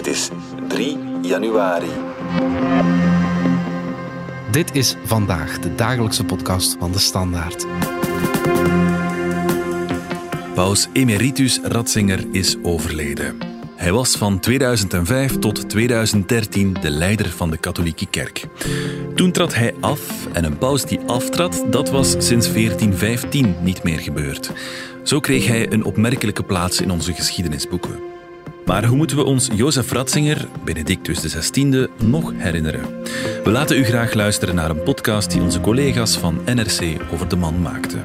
Het is 3 januari. Dit is vandaag de dagelijkse podcast van de Standaard. Paus Emeritus Ratzinger is overleden. Hij was van 2005 tot 2013 de leider van de katholieke kerk. Toen trad hij af en een paus die aftrad, dat was sinds 1415 niet meer gebeurd. Zo kreeg hij een opmerkelijke plaats in onze geschiedenisboeken. Maar hoe moeten we ons Jozef Ratzinger, Benedictus XVI, nog herinneren? We laten u graag luisteren naar een podcast die onze collega's van NRC over de man maakten.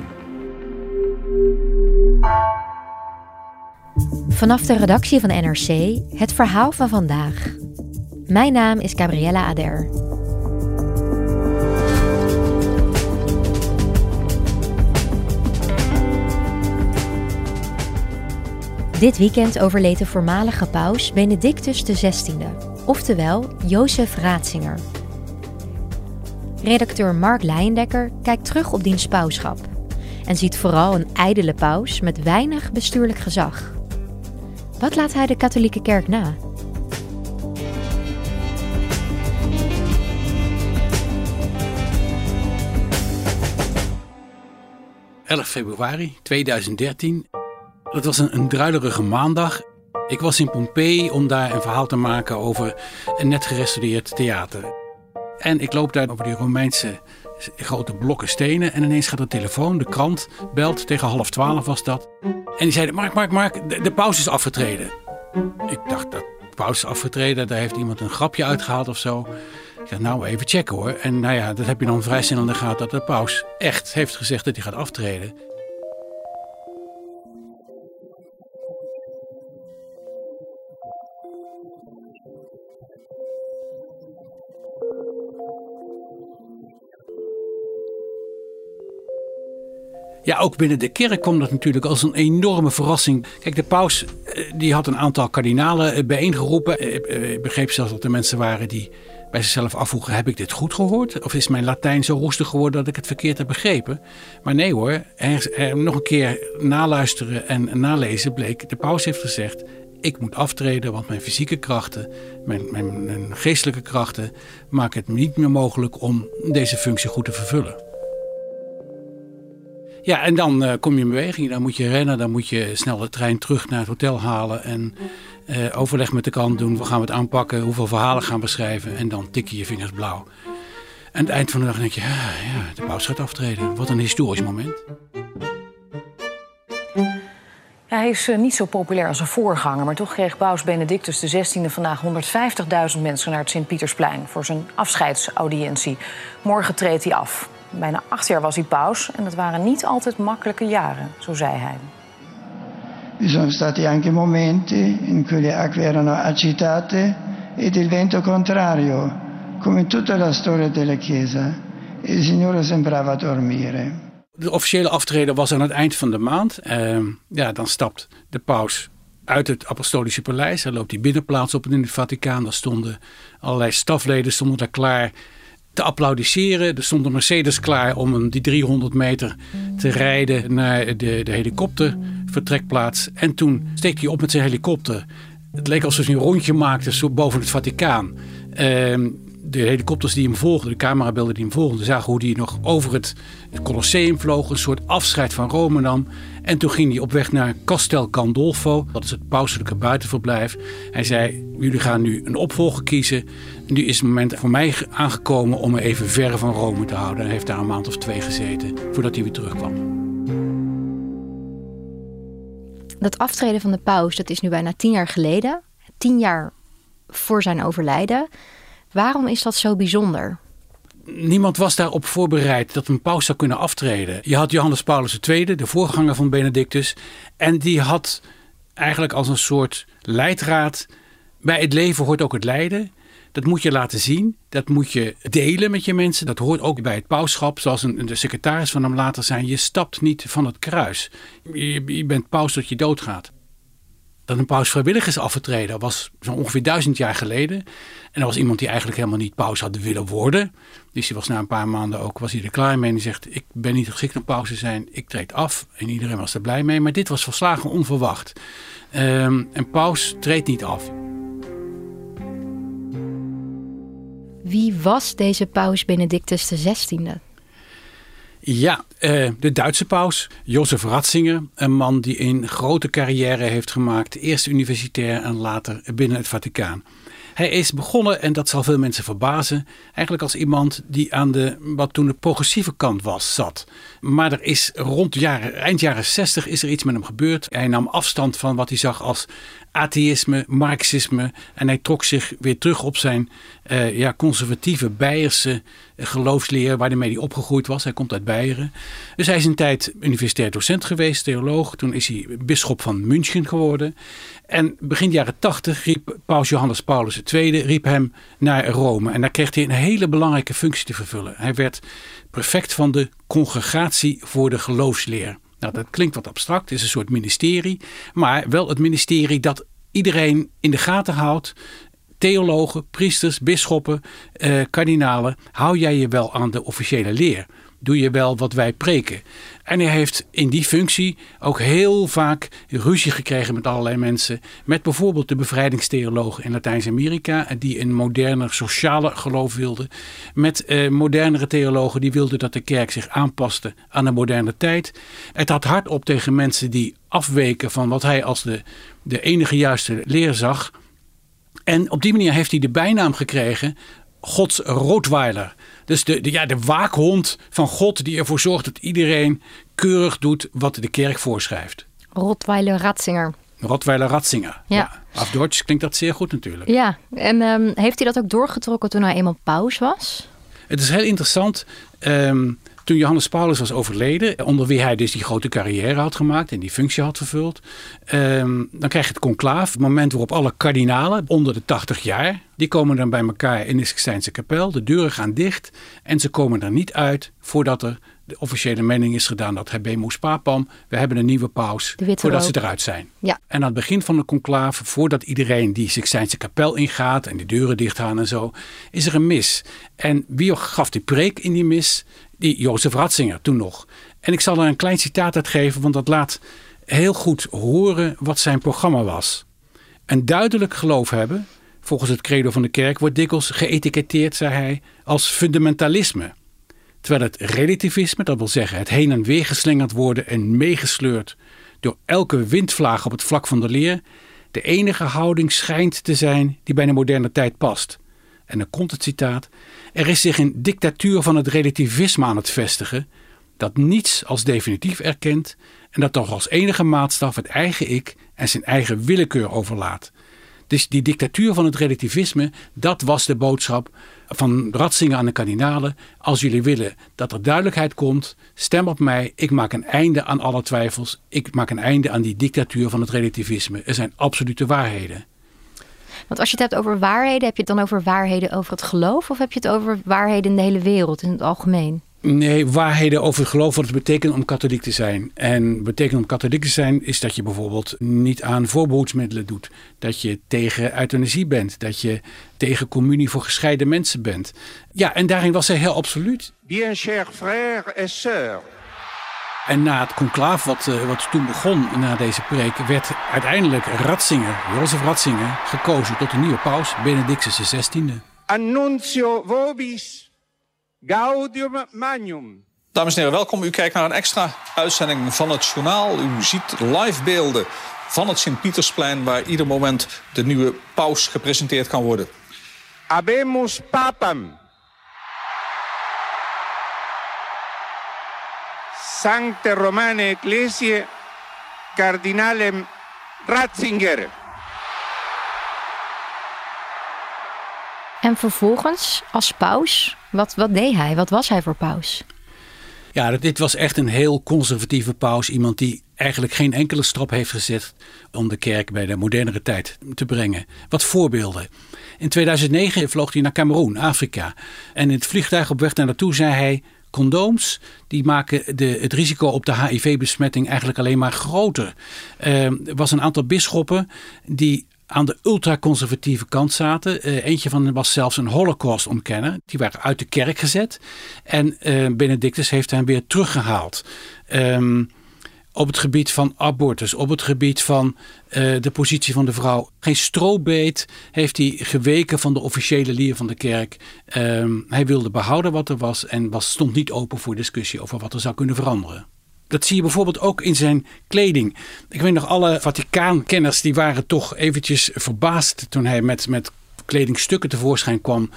Vanaf de redactie van NRC het verhaal van vandaag. Mijn naam is Gabriella Ader. Dit weekend overleed de voormalige paus Benedictus XVI, oftewel Jozef Ratzinger. Redacteur Mark Leijendekker kijkt terug op diens pauschap en ziet vooral een ijdele paus met weinig bestuurlijk gezag. Wat laat hij de katholieke kerk na? ...11 februari 2013. Het was een, een maandag. Ik was in Pompeii om daar een verhaal te maken over een net gerestaureerd theater. En ik loop daar over die Romeinse grote blokken stenen. En ineens gaat de telefoon, de krant belt, tegen half twaalf was dat. En die zeiden, Mark, Mark, Mark, de, de paus is afgetreden. Ik dacht, dat paus is afgetreden, daar heeft iemand een grapje uitgehaald of zo. Ik dacht, nou, even checken hoor. En nou ja, dat heb je dan vrij snel in de gaten dat de paus echt heeft gezegd dat hij gaat aftreden. Ja, ook binnen de kerk kwam dat natuurlijk als een enorme verrassing. Kijk, de paus eh, die had een aantal kardinalen eh, bijeengeroepen. Eh, ik begreep zelfs dat er mensen waren die bij zichzelf afvroegen: heb ik dit goed gehoord? Of is mijn Latijn zo roestig geworden dat ik het verkeerd heb begrepen? Maar nee hoor, nog een keer naluisteren en nalezen bleek: de paus heeft gezegd: ik moet aftreden, want mijn fysieke krachten, mijn, mijn, mijn geestelijke krachten maken het niet meer mogelijk om deze functie goed te vervullen. Ja, en dan uh, kom je in beweging. Dan moet je rennen, dan moet je snel de trein terug naar het hotel halen en uh, overleg met de kant doen. We gaan het aanpakken, hoeveel verhalen gaan we schrijven en dan tik je je vingers blauw. En aan het eind van de dag denk je, ja, ja de paus gaat aftreden. Wat een historisch moment. Hij is uh, niet zo populair als zijn voorganger, maar toch kreeg paus Benedictus XVI vandaag 150.000 mensen naar het Sint-Pietersplein voor zijn afscheidsaudiëntie. Morgen treedt hij af. Bijna acht jaar was hij paus en dat waren niet altijd makkelijke jaren, zo zei hij. Vi sono stati anche momenti in cui le acque erano agitate ed il vento contrario, come in tutta la storia della Chiesa. Il Signore sembrava dormire. De officiële aftreden was aan het eind van de maand. Uh, ja, dan stapt de paus uit het apostolische paleis. Hij loopt die binnenplaats op in het Vaticaan. Daar stonden allerlei stafleden stonden daar klaar te applaudisseren. Er stond een Mercedes klaar om die 300 meter te rijden naar de, de helikoptervertrekplaats. En toen steekt hij op met zijn helikopter. Het leek alsof hij een rondje maakte zo boven het Vaticaan. Ehm, de helikopters die hem volgden, de camerabeelden die hem volgden, zagen hoe hij nog over het, Colosseum vloog. Een soort afscheid van Rome nam. En toen ging hij op weg naar Castel Gandolfo. Dat is het pauselijke buitenverblijf. Hij zei, jullie gaan nu een opvolger kiezen. Nu is het moment voor mij aangekomen om me even ver van Rome te houden. Hij heeft daar een maand of twee gezeten voordat hij weer terugkwam. Dat aftreden van de paus, dat is nu bijna tien jaar geleden. Tien jaar voor zijn overlijden. Waarom is dat zo bijzonder? Niemand was daarop voorbereid dat een paus zou kunnen aftreden. Je had Johannes Paulus II, de voorganger van Benedictus. En die had eigenlijk als een soort leidraad. Bij het leven hoort ook het lijden. Dat moet je laten zien. Dat moet je delen met je mensen. Dat hoort ook bij het pauschap. Zoals een, de secretaris van hem later zei: Je stapt niet van het kruis. Je, je bent paus tot je doodgaat dat een paus vrijwillig is afgetreden. Was zo ongeveer duizend jaar geleden. En dat was iemand die eigenlijk helemaal niet paus had willen worden. Dus die was na een paar maanden ook was hij er klaar mee. En die zegt, ik ben niet geschikt om paus te zijn. Ik treed af. En iedereen was er blij mee. Maar dit was volslagen onverwacht. Um, en paus treedt niet af. Wie was deze paus Benedictus XVI? Ja, uh, de Duitse paus, Jozef Ratzinger. Een man die een grote carrière heeft gemaakt. Eerst universitair en later binnen het Vaticaan. Hij is begonnen, en dat zal veel mensen verbazen, eigenlijk als iemand die aan de, wat toen de progressieve kant was, zat. Maar er is rond eind jaren 60 is er iets met hem gebeurd. Hij nam afstand van wat hij zag als atheïsme, marxisme. En hij trok zich weer terug op zijn uh, ja, conservatieve Beierse geloofsleer waarmee hij opgegroeid was. Hij komt uit Beieren. Dus hij is een tijd universitair docent geweest, theoloog. Toen is hij bisschop van München geworden. En begin jaren tachtig riep paus Johannes Paulus II riep hem naar Rome. En daar kreeg hij een hele belangrijke functie te vervullen. Hij werd prefect van de congregatie voor de geloofsleer. Nou, dat klinkt wat abstract, het is een soort ministerie. Maar wel het ministerie dat iedereen in de gaten houdt. Theologen, priesters, bisschoppen, eh, kardinalen. Hou jij je wel aan de officiële leer? Doe je wel wat wij preken? En hij heeft in die functie ook heel vaak ruzie gekregen met allerlei mensen. Met bijvoorbeeld de bevrijdingstheologen in Latijns-Amerika, die een moderner sociale geloof wilden. Met eh, modernere theologen die wilden dat de kerk zich aanpaste aan de moderne tijd. Het had hard op tegen mensen die afweken van wat hij als de, de enige juiste leer zag. En op die manier heeft hij de bijnaam gekregen Gods Rottweiler. Dus de, de, ja, de waakhond van God die ervoor zorgt dat iedereen keurig doet wat de kerk voorschrijft. Rottweiler Ratzinger. Rottweiler Ratzinger. Ja. ja. Af Duits klinkt dat zeer goed natuurlijk. Ja, en um, heeft hij dat ook doorgetrokken toen hij eenmaal paus was? Het is heel interessant. Um, toen Johannes Paulus was overleden, onder wie hij dus die grote carrière had gemaakt en die functie had vervuld, ehm, dan krijg je het conclaaf, het moment waarop alle kardinalen onder de 80 jaar, die komen dan bij elkaar in de Sixtijnse kapel, de deuren gaan dicht en ze komen er niet uit voordat er de officiële mening is gedaan dat habemus papam, we hebben een nieuwe paus, voordat ze eruit zijn. Ja. En aan het begin van de conclave, voordat iedereen die Sixtijnse kapel ingaat en de deuren dicht gaan en zo, is er een mis. En wie gaf die preek in die mis? Die Jozef Ratzinger toen nog. En ik zal er een klein citaat uit geven, want dat laat heel goed horen wat zijn programma was. Een duidelijk geloof hebben, volgens het credo van de kerk, wordt dikwijls geëtiketteerd, zei hij, als fundamentalisme. Terwijl het relativisme, dat wil zeggen het heen en weer geslingerd worden en meegesleurd door elke windvlaag op het vlak van de leer, de enige houding schijnt te zijn die bij de moderne tijd past. En dan komt het citaat: Er is zich een dictatuur van het relativisme aan het vestigen, dat niets als definitief erkent en dat toch als enige maatstaf het eigen ik en zijn eigen willekeur overlaat. Dus die dictatuur van het relativisme, dat was de boodschap van Ratzinger aan de kardinalen. Als jullie willen dat er duidelijkheid komt, stem op mij. Ik maak een einde aan alle twijfels. Ik maak een einde aan die dictatuur van het relativisme. Er zijn absolute waarheden. Want als je het hebt over waarheden, heb je het dan over waarheden over het geloof? Of heb je het over waarheden in de hele wereld, in het algemeen? Nee, waarheden over het geloof, wat het betekent om katholiek te zijn. En betekent om katholiek te zijn is dat je bijvoorbeeld niet aan voorbehoedsmiddelen doet. Dat je tegen euthanasie bent. Dat je tegen communie voor gescheiden mensen bent. Ja, en daarin was hij heel absoluut. Bien cher frère et sœur. En na het conclaaf wat, uh, wat toen begon, na deze preek, werd uiteindelijk Ratzinger, Jozef Ratzinger, gekozen tot de nieuwe paus, Benedictus XVI. Annuncio vobis Gaudium Magnum. Dames en heren, welkom. U kijkt naar een extra uitzending van het journaal. U ziet live beelden van het Sint-Pietersplein... waar ieder moment de nieuwe paus gepresenteerd kan worden. Abemus papam. Sancte Romane Ecclesiae Cardinalem Ratzinger. En vervolgens, als paus, wat, wat deed hij? Wat was hij voor paus? Ja, dit was echt een heel conservatieve paus. Iemand die eigenlijk geen enkele stap heeft gezet om de kerk bij de modernere tijd te brengen. Wat voorbeelden. In 2009 vloog hij naar Cameroen, Afrika. En in het vliegtuig op weg naar naartoe zei hij... condooms die maken de, het risico op de HIV-besmetting eigenlijk alleen maar groter. Er was een aantal bisschoppen die aan de ultraconservatieve kant zaten. Uh, eentje van hen was zelfs een holocaust-ontkenner. Die waren uit de kerk gezet. En uh, Benedictus heeft hen weer teruggehaald. Um, op het gebied van abortus, op het gebied van eh, de positie van de vrouw. Geen strobeet heeft hij geweken van de officiële lier van de kerk. Ehm, hij wilde behouden wat er was en was, stond niet open voor discussie over wat er zou kunnen veranderen. Dat zie je bijvoorbeeld ook in zijn kleding. Ik weet nog, alle Vaticaankenners die waren toch eventjes verbaasd toen hij met, met kledingstukken tevoorschijn kwam.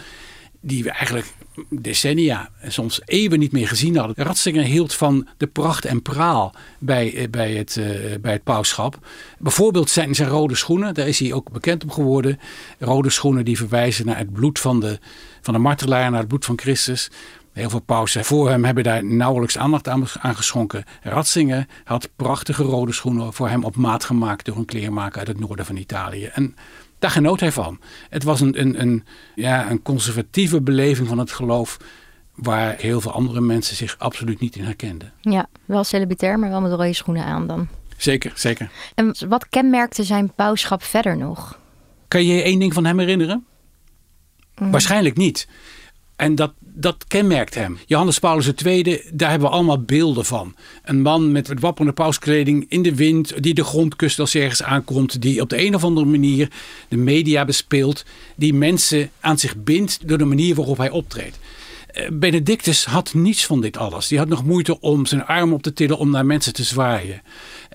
Die we eigenlijk decennia en soms eeuwen niet meer gezien hadden. Ratzinger hield van de pracht en praal bij, eh, bij, het, uh, bij het pauschap. Bijvoorbeeld zijn, zijn rode schoenen, daar is hij ook bekend om geworden. Rode schoenen die verwijzen naar het bloed van de, van de martelaar, naar het bloed van Christus. Heel veel pausen voor hem hebben daar nauwelijks aandacht aan geschonken. Ratzinger had prachtige rode schoenen voor hem op maat gemaakt door een kleermaker uit het noorden van Italië. En daar genoot hij van. Het was een, een, een, ja, een conservatieve beleving van het geloof waar heel veel andere mensen zich absoluut niet in herkenden. Ja, wel celibatair, maar wel met rode schoenen aan dan. Zeker, zeker. En wat kenmerkte zijn pauschap verder nog? Kan je je één ding van hem herinneren? Mm. Waarschijnlijk niet. En dat, dat kenmerkt hem. Johannes Paulus II, daar hebben we allemaal beelden van. Een man met het wapperende pauskleding in de wind, die de grondkust als ergens aankomt, die op de een of andere manier de media bespeelt, die mensen aan zich bindt door de manier waarop hij optreedt. Eh, Benedictus had niets van dit alles. Die had nog moeite om zijn arm op te tillen om naar mensen te zwaaien.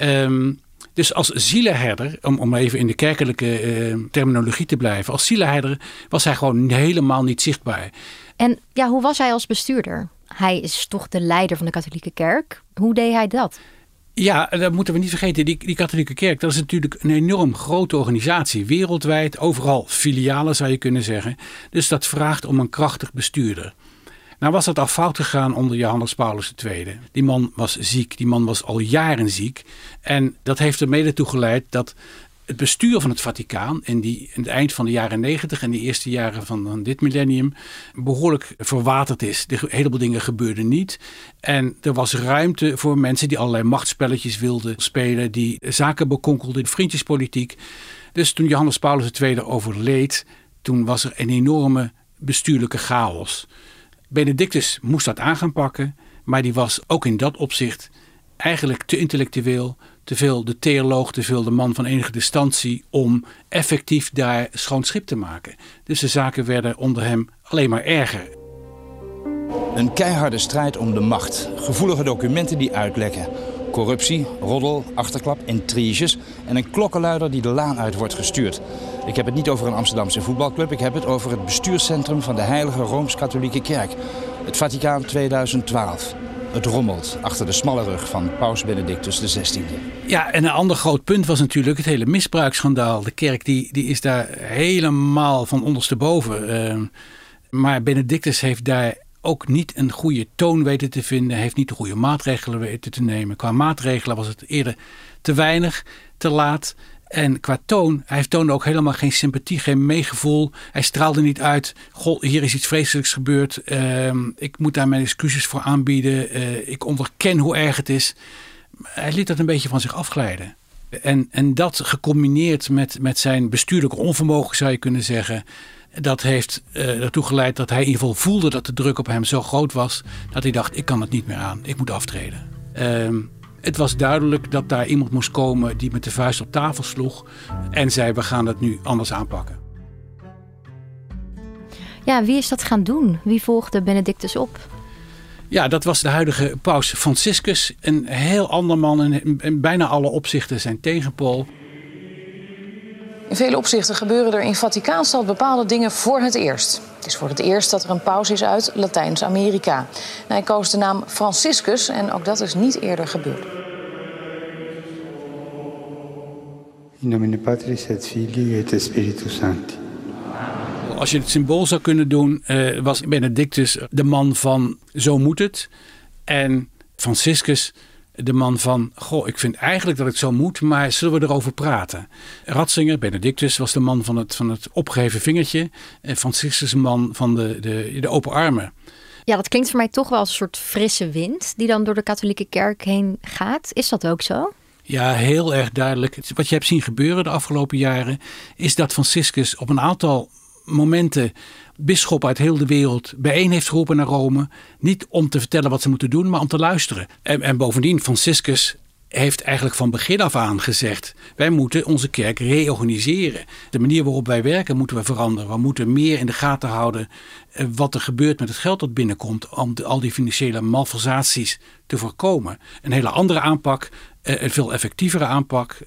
Um, dus als zielenherder, om, om even in de kerkelijke uh, terminologie te blijven, als zielenherder was hij gewoon helemaal niet zichtbaar. En ja, hoe was hij als bestuurder? Hij is toch de leider van de katholieke kerk. Hoe deed hij dat? Ja, dat moeten we niet vergeten. Die, die katholieke kerk, dat is natuurlijk een enorm grote organisatie. Wereldwijd, overal filialen zou je kunnen zeggen. Dus dat vraagt om een krachtig bestuurder. Nou was dat al fout gegaan onder Johannes Paulus II. Die man was ziek, die man was al jaren ziek. En dat heeft er mede toe geleid dat het bestuur van het Vaticaan in, die, in het eind van de jaren negentig en de eerste jaren van, dit millennium behoorlijk verwaterd is. Er heleboel dingen gebeurden niet. En er was ruimte voor mensen die allerlei machtspelletjes wilden spelen, die zaken bekonkelden, vriendjespolitiek. Dus toen Johannes Paulus II overleed, toen was er een enorme bestuurlijke chaos. Benedictus moest dat aan gaan pakken, maar die was ook in dat opzicht eigenlijk te intellectueel, te veel de theoloog, te veel de man van enige distantie om effectief daar schoon schip te maken. Dus de zaken werden onder hem alleen maar erger. Een keiharde strijd om de macht, gevoelige documenten die uitlekken, corruptie, roddel, achterklap, intriges en een klokkenluider die de laan uit wordt gestuurd. Ik heb het niet over een Amsterdamse voetbalclub, ik heb het over het bestuurscentrum van de Heilige Rooms-Katholieke Kerk, het Vaticaan 2012. Het rommelt achter de smalle rug van paus Benedictus XVI. Ja, en een ander groot punt was natuurlijk het hele misbruiksschandaal. De kerk die, die is daar helemaal van ondersteboven. Uh, maar Benedictus heeft daar ook niet een goede toon weten te vinden. Heeft niet de goede maatregelen weten te nemen. Qua maatregelen was het eerder te weinig, te laat. En qua toon, hij toonde ook helemaal geen sympathie, geen meegevoel. Hij straalde niet uit, goh, hier is iets vreselijks gebeurd. Uh, ik moet daar mijn excuses voor aanbieden. Uh, ik onderken hoe erg het is. Hij liet dat een beetje van zich afglijden. En, en dat gecombineerd met, met zijn bestuurlijke onvermogen, zou je kunnen zeggen. Dat heeft uh, ertoe geleid dat hij in ieder geval voelde dat de druk op hem zo groot was. Dat hij dacht, ik kan het niet meer aan, ik moet aftreden. Uh, het was duidelijk dat daar iemand moest komen die met de vuist op tafel sloeg en zei: We gaan het nu anders aanpakken. Ja, wie is dat gaan doen? Wie volgde Benedictus op? Ja, dat was de huidige paus Franciscus. Een heel ander man en in bijna alle opzichten zijn tegenpool. In vele opzichten gebeuren er in Vaticaanstad bepaalde dingen voor het eerst. Het is voor het eerst dat er een paus is uit Latijns-Amerika. Hij koos de naam Franciscus en ook dat is niet eerder gebeurd. In nomine Patris et Filii et Spiritus Sancti. Als je het symbool zou kunnen doen, uh, was Benedictus de man van zo moet het. En Franciscus de man van, goh, ik vind eigenlijk dat het zo moet, maar zullen we erover praten? Ratzinger, Benedictus, was de man van het, van het opgeheven vingertje. En Franciscus een man van de, de, de open armen. Ja, dat klinkt voor mij toch wel als een soort frisse wind die dan door de katholieke kerk heen gaat. Is dat ook zo? Ja, heel erg duidelijk. Wat je hebt zien gebeuren de afgelopen jaren, is dat Franciscus op een aantal momenten bisschop uit heel de wereld bijeen heeft geroepen naar Rome. Niet om te vertellen wat ze moeten doen, maar om te luisteren. En, en bovendien, Franciscus heeft eigenlijk van begin af aan gezegd: wij moeten onze kerk reorganiseren. De manier waarop wij werken moeten we veranderen. We moeten meer in de gaten houden eh, wat er gebeurt met het geld dat binnenkomt om al die financiële malversaties te voorkomen. Een hele andere aanpak, eh, een veel effectievere aanpak,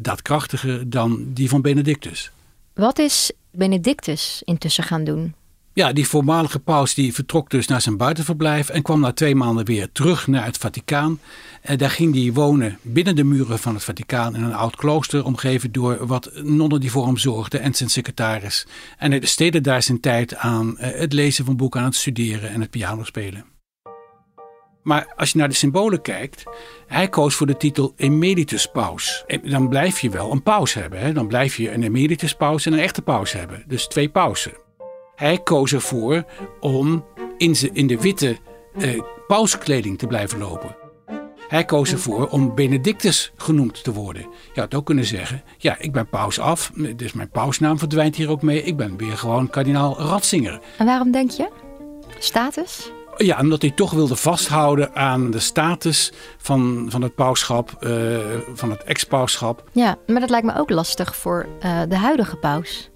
daadkrachtiger dan die van Benedictus. Wat is Benedictus intussen gaan doen? Ja, die voormalige paus die vertrok dus naar zijn buitenverblijf en kwam na twee maanden weer terug naar het Vaticaan. En daar ging hij wonen binnen de muren van het Vaticaan in een oud klooster, omgeven door wat nonnen die voor hem zorgden en zijn secretaris. En hij besteedde daar zijn tijd aan eh, het lezen van boeken, aan het studeren en het piano spelen. Maar als je naar de symbolen kijkt, hij koos voor de titel emeritus paus. En dan blijf je wel een paus hebben. Hè? Dan blijf je een emeritus paus en een echte paus hebben. Dus twee pausen. Hij koos ervoor om in, in de witte eh, pauskleding te blijven lopen. Hij koos ervoor om Benedictus genoemd te worden. Je had ook kunnen zeggen: Ja, ik ben paus af, dus mijn pausnaam verdwijnt hier ook mee. Ik ben weer gewoon kardinaal Ratzinger. En waarom denk je? Status? Ja, omdat hij toch wilde vasthouden aan de status van, van het pauschap, uh, van het ex-pauschap. Ja, maar dat lijkt me ook lastig voor uh, de huidige paus.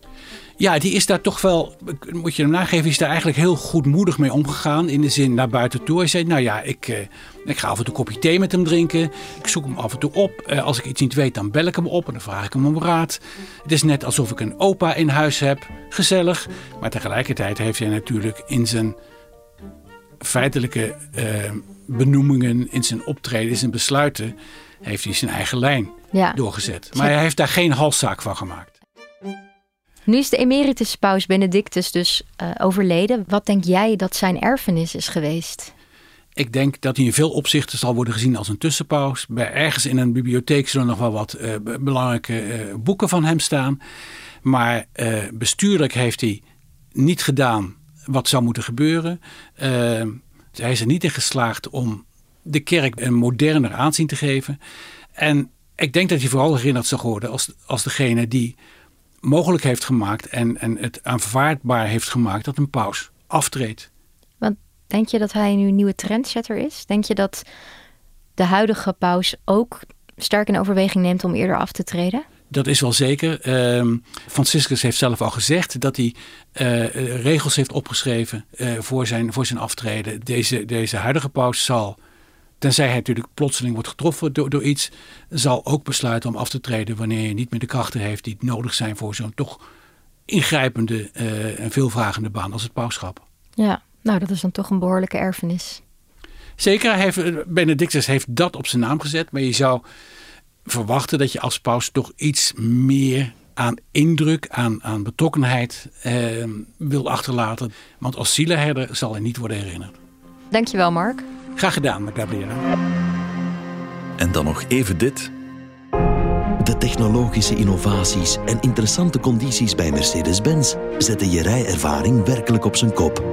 Ja, die is daar toch wel, moet je hem nageven, is daar eigenlijk heel goedmoedig mee omgegaan. In de zin naar buiten toe. Hij zei, nou ja, ik, eh, ik ga af en toe een kopje thee met hem drinken. Ik zoek hem af en toe op. Eh, als ik iets niet weet, dan bel ik hem op en dan vraag ik hem om raad. Het is net alsof ik een opa in huis heb. Gezellig. Maar tegelijkertijd heeft hij natuurlijk in zijn feitelijke uh, benoemingen, in zijn optreden, in zijn besluiten, heeft hij zijn eigen lijn doorgezet. Maar hij heeft daar geen halszaak van gemaakt. Nu is de emeritus paus Benedictus dus uh, overleden. Wat denk jij dat zijn erfenis is geweest? Ik denk dat hij in veel opzichten zal worden gezien als een tussenpaus. Bij ergens in een bibliotheek zullen nog wel wat uh, belangrijke uh, boeken van hem staan. Maar bestuurlijk heeft hij niet gedaan wat zou moeten gebeuren. hij is er niet in geslaagd om de kerk een moderner aanzien te geven. En ik denk dat hij vooral herinnerd zal worden als, als degene die mogelijk heeft gemaakt en, en het aanvaardbaar heeft gemaakt dat een paus aftreedt. Want denk je dat hij nu een nieuwe trendsetter is? Denk je dat de huidige paus ook sterk in overweging neemt om eerder af te treden? Dat is wel zeker. Uh, Franciscus heeft zelf al gezegd dat hij uh, regels heeft opgeschreven uh, voor, zijn, voor zijn aftreden. Deze, deze huidige paus zal tenzij hij natuurlijk plotseling wordt getroffen door, door iets, zal ook besluiten om af te treden wanneer je niet meer de krachten heeft die nodig zijn voor zo'n toch ingrijpende en veelvragende baan als het pauschap. Ja, nou dat is dan toch een behoorlijke erfenis. Zeker, heeft, eh, Benedictus heeft dat op zijn naam gezet, maar je zou verwachten dat je als paus toch iets meer aan indruk, aan, aan betrokkenheid eh, wil achterlaten. Want als zielenherder zal hij niet worden herinnerd. Dankjewel Mark. Graag gedaan, Gabriela. En dan nog even dit. De technologische innovaties en interessante condities bij Mercedes-Benz zetten je rijervaring werkelijk op zijn kop.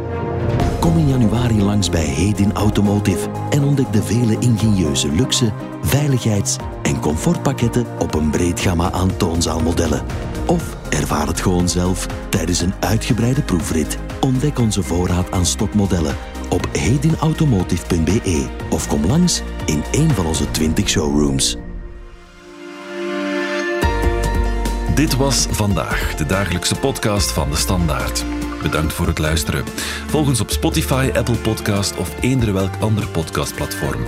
Kom in januari langs bij Hedin Automotive en ontdek de vele ingenieuze luxe, veiligheids- en comfortpakketten op een breed gamma aan toonzaalmodellen. Of ervaar het gewoon zelf tijdens een uitgebreide proefrit. Ontdek onze voorraad aan stokmodellen op hedinautomotive.be of kom langs in een van onze 20 showrooms. Dit was vandaag de dagelijkse podcast van de Standaard. Bedankt voor het luisteren. Volg ons op Spotify, Apple Podcast of eender welk ander podcastplatform.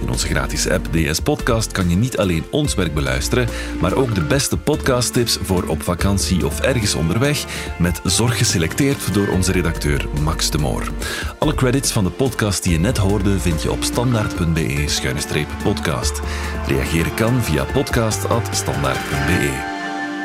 In onze gratis app DS Podcast kan je niet alleen ons werk beluisteren, maar ook de beste podcasttips voor op vakantie of ergens onderweg, met zorg geselecteerd door onze redacteur Max de Moor. Alle credits van de podcast die je net hoorde vind je op standaard.be-podcast. Reageren kan via podcast.standaard.be.